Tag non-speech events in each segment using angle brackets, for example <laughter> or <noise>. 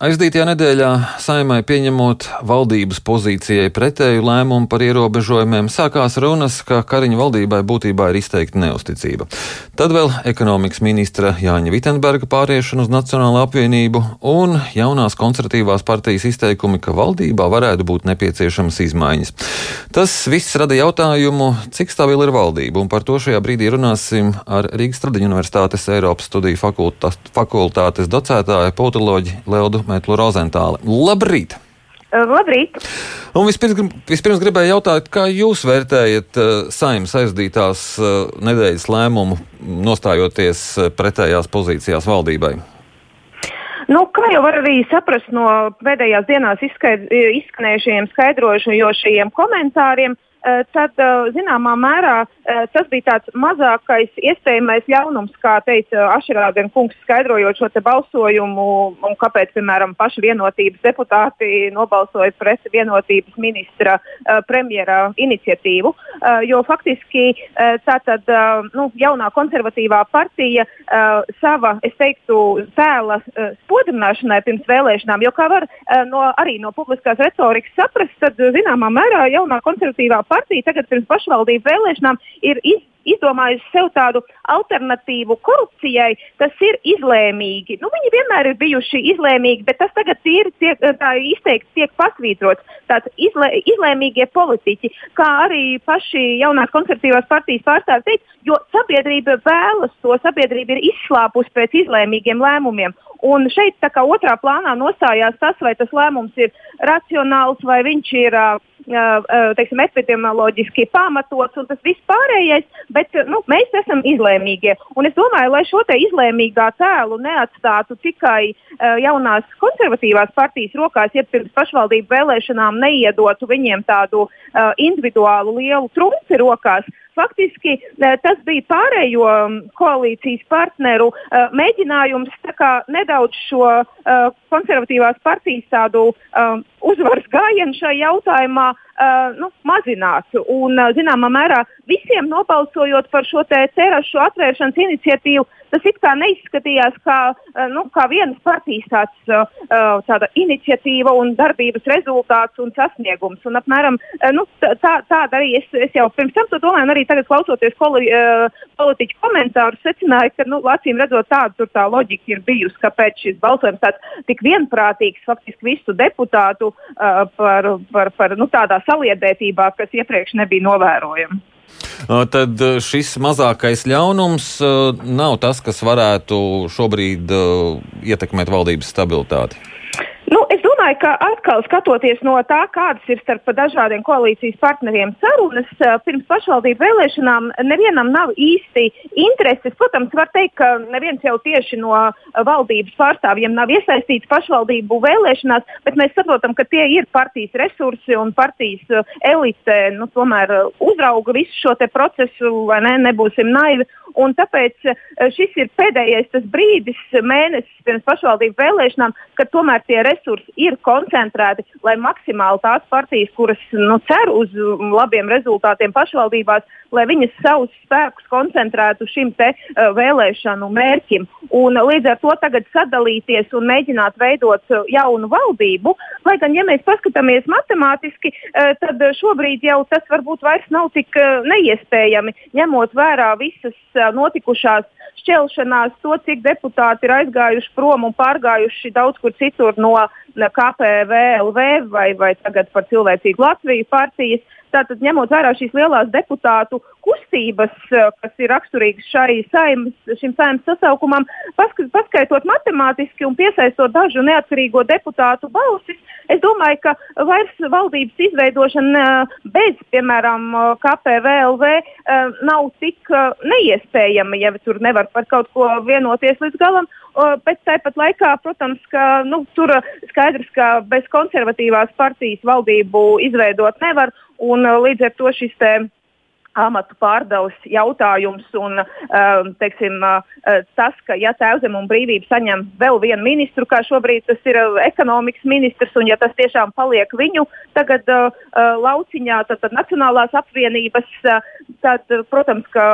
Aizdītajā nedēļā saimai pieņemot valdības pozīcijai pretēju lēmumu par ierobežojumiem, sākās runas, ka Kariņa valdībai būtībā ir izteikta neusticība. Tad vēl ekonomikas ministra Jāņa Vitenberga pāriešana uz Nacionālo apvienību un jaunās konservatīvās partijas izteikumi, ka valdībā varētu būt nepieciešamas izmaiņas. Tas viss rada jautājumu, cik stabila ir valdība, un par to šajā brīdī runāsim ar Rīgas Tradiņu Universitātes Eiropas studiju fakultātes docētāju politoloģi Leudu Mētlu Rozentāli. Labrīt! Labrīt! Un vispirms, vispirms gribēju jautāt, kā jūs vērtējat saimnes aizdītās nedēļas lēmumu, nostājoties pretējās pozīcijās valdībai? Nu, kā jau var arī saprast no pēdējās dienās izskaid, izskanējušajiem skaidrojošajiem komentāriem, uh, tad eh, zināmā mērā eh, tas bija tāds mazākais iespējamais ļaunums, kā teica Ašerāden kungs, skaidrojot šo balsojumu un kāpēc, piemēram, paši vienotības deputāti nobalsoja pret vienotības ministra premjera iniciatīvu. Jo faktiski tātad nu, jaunā konservatīvā partija sava, es teiktu, tēla spodrināšanai pirms vēlēšanām, jo kā var no, arī no publiskās retorikas saprast, tad zināmā mērā jaunā konservatīvā partija tagad pirms pašvaldību vēlēšanām ir iz, izdomājusi sev tādu alternatīvu korupcijai, tas ir izlēmīgi. Nu, viņi vienmēr ir bijuši izlēmīgi, bet tas tagad ir tiek, izteikti tiek pasvītrots. Tāds izlē, izlēmīgie politiķi, kā arī paši jaunās konservatīvās partijas pārstāvji teica, jo sabiedrība vēlas to, sabiedrība ir izslāpusi pēc izlēmīgiem lēmumiem. Un šeit tā kā otrā plānā nostājās tas, vai tas lēmums ir racionāls, vai viņš ir teiksim, epidemioloģiski pamatots un tas viss pārējais, bet nu, mēs esam izlēmīgie. Un es domāju, lai šo izlēmīgā tēlu neatstātu tikai uh, jaunās konservatīvās partijas rokās, ja pirms pašvaldību vēlēšanām neiedotu viņiem tādu uh, individuālu lielu trumpi rokās, faktiski tas bija pārējo koalīcijas partneru mēģinājums nedaudz šo konservatīvās partijas tādu uzvaras gājienu šajā jautājumā uh, nu, mazināt. Un, uh, zināmā mērā visiem nobalsojot par šo cerašu atvēršanas iniciatīvu, tas it kā neizskatījās kā, uh, nu, kā vienas partijas tāds, uh, tāda iniciatīva un darbības rezultāts un sasniegums. Un, apmēram, uh, nu, tā, tāda arī es, es jau pirms tam to domāju, un arī tagad klausoties poli, uh, politiķu komentārus, secināju, ka nu, acīm redzot tāda tā loģika ir bijusi, kāpēc šis balsojums tāds tik vienprātīgs faktiski visu deputātu uh, par, par, par nu, tādā saliedētībā, kas iepriekš nebija novērojama. Tad šis mazākais ļaunums nav tas, kas varētu šobrīd ietekmēt valdības stabilitāti. Nu, es domāju, ka atkal skatoties no tā, kādas ir starp dažādiem koalīcijas partneriem sarunas, pirms pašvaldību vēlēšanām nevienam nav īsti intereses. Protams, var teikt, ka neviens jau tieši no valdības pārstāvjiem nav iesaistīts pašvaldību vēlēšanās, bet mēs saprotam, ka tie ir partijas resursi un partijas elite nu, tomēr uzrauga visu šo procesu, vai ne, nebūsim naivi. Un tāpēc šis ir pēdējais brīdis, mēnesis pirms pašvaldību vēlēšanām, kad tomēr tie resursi resursi ir koncentrēti, lai maksimāli tās partijas, kuras nu, cer uz labiem rezultātiem pašvaldībās, lai viņas savus spēkus koncentrētu šim te, uh, vēlēšanu mērķim. Un, uh, līdz ar to tagad sadalīties un mēģināt veidot uh, jaunu valdību, lai gan, ja mēs paskatāmies matemātiski, uh, tad šobrīd jau tas varbūt vairs nav tik uh, neiespējami, ņemot vērā visas uh, notikušās šķelšanās, to, cik deputāti ir aizgājuši prom un pārgājuši daudz kur citur no KPVLV vai, vai tagad par cilvēcīgu Latviju partijas. Tātad, ņemot vērā šīs lielās deputātu kustības, eh, kas ir raksturīgas saimas, šim saimnes sasaukumam, paskaitot matemātiski un piesaistot dažu neatkarīgo deputātu balsis, es domāju, ka vairs valdības izveidošana eh, bez, piemēram, KPVLV eh, nav tik neiespējama, ja tur nevar par kaut ko vienoties līdz galam. Bet tāpat laikā, protams, ka nu, tur skaidrs, ka bez konservatīvās partijas valdību izveidot nevar. Un, līdz ar to šis te, amatu pārdevus jautājums un um, teiksim, tas, ka ja Tēvzem un brīvība saņem vēl vienu ministru, kā šobrīd tas ir ekonomikas ministrs, un ja tas tiešām paliek viņu tagad lauciņā, tad, tad Nacionālās apvienības, tad, protams, ka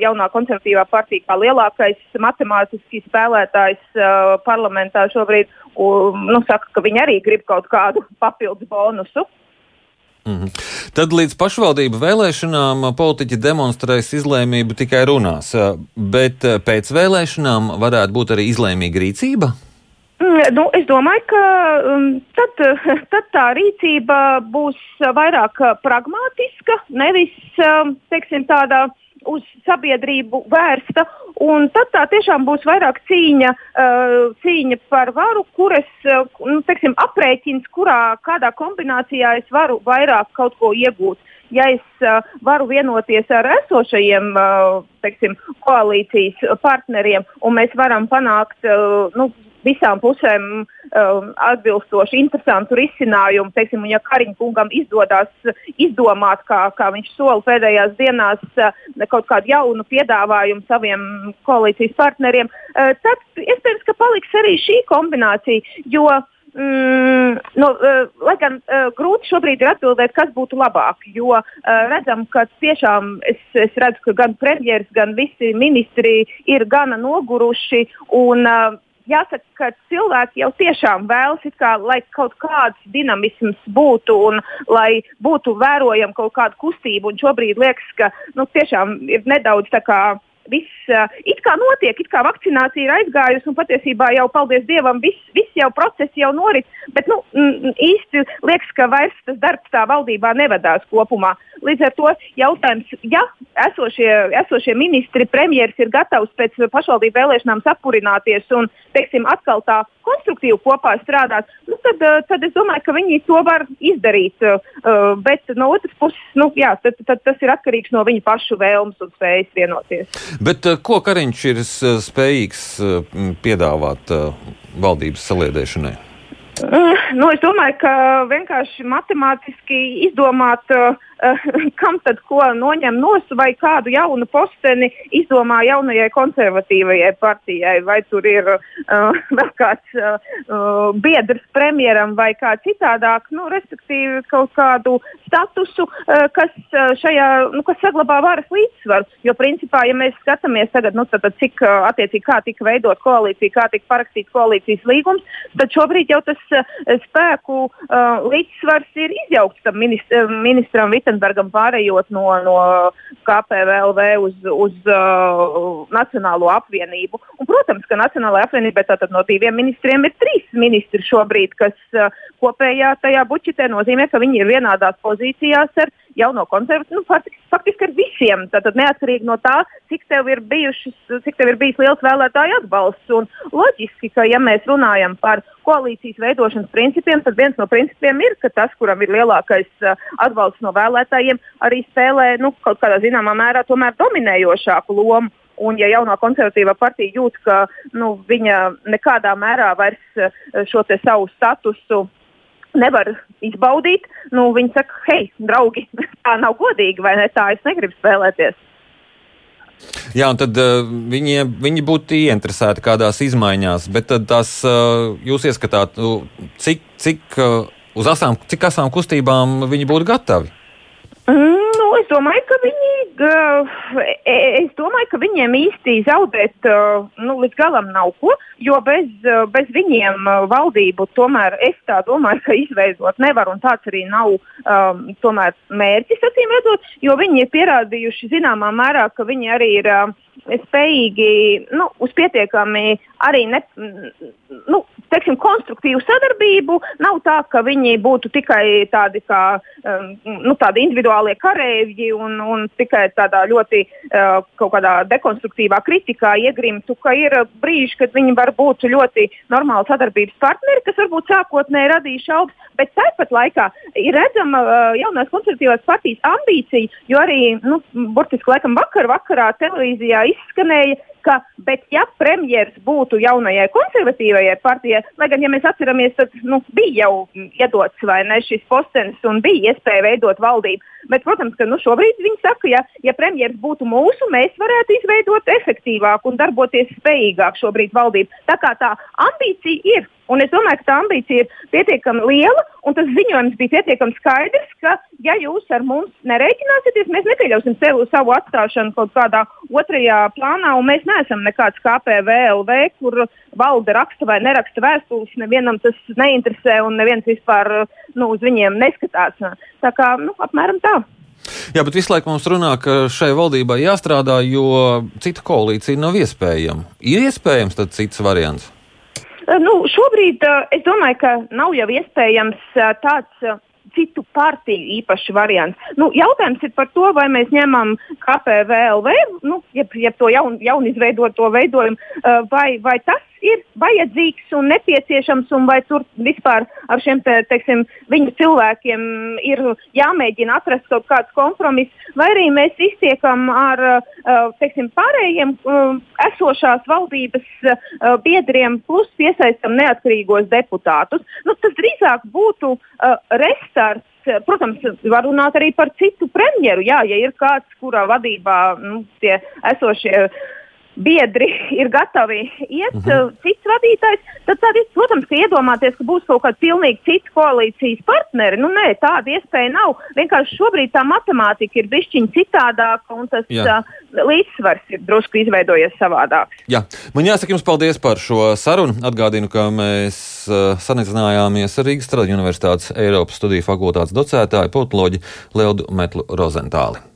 jaunā konservatīvā partija kā lielākais matemātiski spēlētājs parlamentā šobrīd nu, saka, ka viņi arī grib kaut kādu <laughs> papildus bonusu. Mm -hmm. Tad līdz pašvaldību vēlēšanām politiķi demonstrēs izlēmību tikai runās, bet pēc vēlēšanām varētu būt arī izlēmīga rīcība. Mm, nu, es domāju, ka um, tad, <laughs> tad tā rīcība būs vairāk pragmatiska, nevis um, teiksim, tāda uh, uz sabiedrību vērsta. Tad tā tiešām būs vairāk cīņa, uh, cīņa par varu, kuras uh, nu, teiksim, aprēķins, kurā kādā kombinācijā es varu vairāk kaut ko iegūt. Ja es uh, varu vienoties ar esošajiem uh, teiksim, koalīcijas partneriem un mēs varam panākt uh, nu, visām pusēm um, atbilstoši interesantu risinājumu. Teiksim, ja Kariņa kungam izdodas izdomāt, kā, kā viņš sola pēdējās dienās, uh, kaut kādu jaunu piedāvājumu saviem koalīcijas partneriem, uh, tad iespējams, ka paliks arī šī kombinācija. Jo, Mm, nu, uh, lai gan uh, grūti šobrīd ir atbildēt, kas būtu labāk, jo uh, redzam, ka tiešām es, es redzu, ka gan premjerministrs, gan visi ministri ir gana noguruši un uh, jāsaka, ka cilvēki jau tiešām vēlas, kā, lai kaut kāds dinamisms būtu un lai būtu vērojama kaut kāda kustība. Un šobrīd liekas, ka nu, tiešām ir nedaudz tā kā viss uh, it kā notiek, it kā vakcinācija ir aizgājusi, un patiesībā jau, paldies Dievam, viss, viss jau process jau norit. Bet nu, m, īsti liekas, ka vairs tas darbs tā valdībā nevedās kopumā. Līdz ar to jautājums, ja esošie, esošie ministri, premjeras ir gatavs pēc pašvaldību vēlēšanām sapurināties un, teiksim, atkal tā konstruktīvi kopā strādāt, nu, tad, tad es domāju, ka viņi to var izdarīt. Bet no otras puses, nu, jā, tad, tad tas ir atkarīgs no viņu pašu vēlmes un spējas vienoties. Bet ko Kariņš ir spējīgs piedāvāt valdības saliedēšanai? Nu, es domāju, ka vienkārši matemātiski izdomāt uh, Eh, <laughs> kam tad ko noņem nos vai kādu jaunu posteni izdomā jaunajai konservatīvajai partijai, vai tur ir uh, <laughs> vēl kāds uh, biedrs premjeram vai kā citādāk, nu, respektīvi kaut kādu statusu, uh, kas šajā, nu, kas saglabā varas līdzsvaru. Jo, principā, ja mēs skatāmies tagad, nu, tad, tad cik attiecīgi kā tika veidot koalīcija, kā tika parakstīts koalīcijas līgums, tad šobrīd jau tas spēku līdzsvars ir izjaukts tam ministram Vitenbergam pārējot no, no KPVLV uz, uz uh, Nacionālo apvienību. Un, protams, ka Nacionālajā apvienībā tātad no diviem ministriem ir trīs ministri šobrīd, kas uh, kopējā tajā bučetē nozīmē, ka viņi ir vienādās pozīcijās ar jauno konservatīvu, nu, faktiski, ar visiem. Tātad neatkarīgi no tā, cik tev ir, bijušas, cik tev ir bijis liels vēlētāju atbalsts. Un loģiski, ka ja mēs runājam par koalīcijas veidošanas principiem, tad viens no principiem ir, ka tas, kuram ir lielākais uh, atbalsts no vēlētājiem, arī spēlē nu, kaut kādā zināmā mērā dominējošāku lomu. Un, ja jaunā konservatīvā partija jūt, ka nu, viņa nekādā mērā vairs uh, šo savu statusu nevar izbaudīt, nu, viņi saka, hei, draugi, <laughs> tā nav godīgi, vai ne? Tā es negribu spēlēties. Jā, un tad uh, viņi, viņi būtu ieinteresēti kādās izmaiņās, bet tad tās uh, jūs ieskatāt, nu, cik, cik uh, uz asām, cik asām kustībām viņi būtu gatavi? Es domāju, ka viņi, e, es domāju, ka viņiem īsti zaudēt nu, līdz galam nav ko, jo bez, bez viņiem valdību tomēr es tā domāju, ka izveidot nevar, un tāds arī nav um, tomēr mērķis, acīm redzot, jo viņi ir pierādījuši zināmā mērā, ka viņi arī ir. Spējīgi nu, uz pietiekami arī ne, teiksim, konstruktīvu sadarbību. Nav tā, ka viņi būtu tikai tādi, kā, um, nu, tādi individuālie kareivji un, un tikai tādā ļoti uh, kādā dekonstruktīvā kritikā iegrimtu, ka ir brīži, kad viņi var būt ļoti normāli sadarbības partneri, kas varbūt sākotnēji radīja šaubas, bet tāpat laikā ir redzama uh, jaunās konservatīvās partijas ambīcija, jo arī, nu, burtiski laikam vakar vakarā televīzijā izskanēja, ka, bet ja premjeras būtu jaunajai konservatīvajai partijai, lai gan, ja mēs atceramies, tad nu, bija jau iedots ne šis postenis un bija iespēja veidot valdību. Bet, protams, ka nu, šobrīd viņi saka, ja, ja premjeras būtu mūsu, mēs varētu izveidot efektīvāku un darboties spējīgāku šobrīd valdību. Tā kā tā ambīcija ir. Un es domāju, ka tā ambīcija ir pietiekami liela, un tas ziņojums bija pietiekami skaidrs, ka, ja jūs ar mums nereiķināsieties, mēs nepieļausim sev, savu atstāšanu kaut kādā otrajā plānā, un mēs neesam nekāds KPVLV, kur valde raksta vai neraksta vēstules, nevienam tas neinteresē, un neviens vispār nu, uz viņiem neskatās. Tā kā nu, apmēram tā. Jā, bet visu laiku mums runā, ka šai valdībai jāstrādā, jo cita koalīcija nav iespējama. Ir iespējams tad cits variants? Nu, šobrīd es domāju, ka nav jau iespējams tāds citu partiju īpašs variants. Nu, jautājums ir par to, vai mēs ņemam KPVLV, nu, jeb, jeb to jaun, jaun izveidoto veidojumu, vai, vai tas ir vajadzīgs un nepieciešams, un vai tur vispār ar šiem te, teiksim, viņu cilvēkiem ir jāmēģina atrast kaut kāds kompromiss, vai arī mēs iztiekam ar teiksim, pārējiem esošās valdības biedriem, plus piesaistam neatkarīgos deputātus. Nu, tas drīzāk būtu restarts protams, var runāt arī par citu premjeru. Jā, ja ir kāds, kurā vadībā nu, tie esošie biedri <laughs> ir gatavi iet, uh mhm. -huh. cits vadītājs, tad, tad protams, iedomāties, ka būs kaut kāda pilnīgi cita koalīcijas partneri. Nu, nē, tāda iespēja nav. Vienkārši šobrīd tā matemātika ir bišķiņa citādāka un tas Jā. uh, līdzsvars ir drusku izveidojies savādāks. Jā, man jāsaka jums paldies par šo sarunu. Atgādinu, ka mēs uh, sanicinājāmies ar Rīgas Stradiņu Universitātes Eiropas studiju fakultātes docētāju politoloģi Leudu Metlu Rozentāli.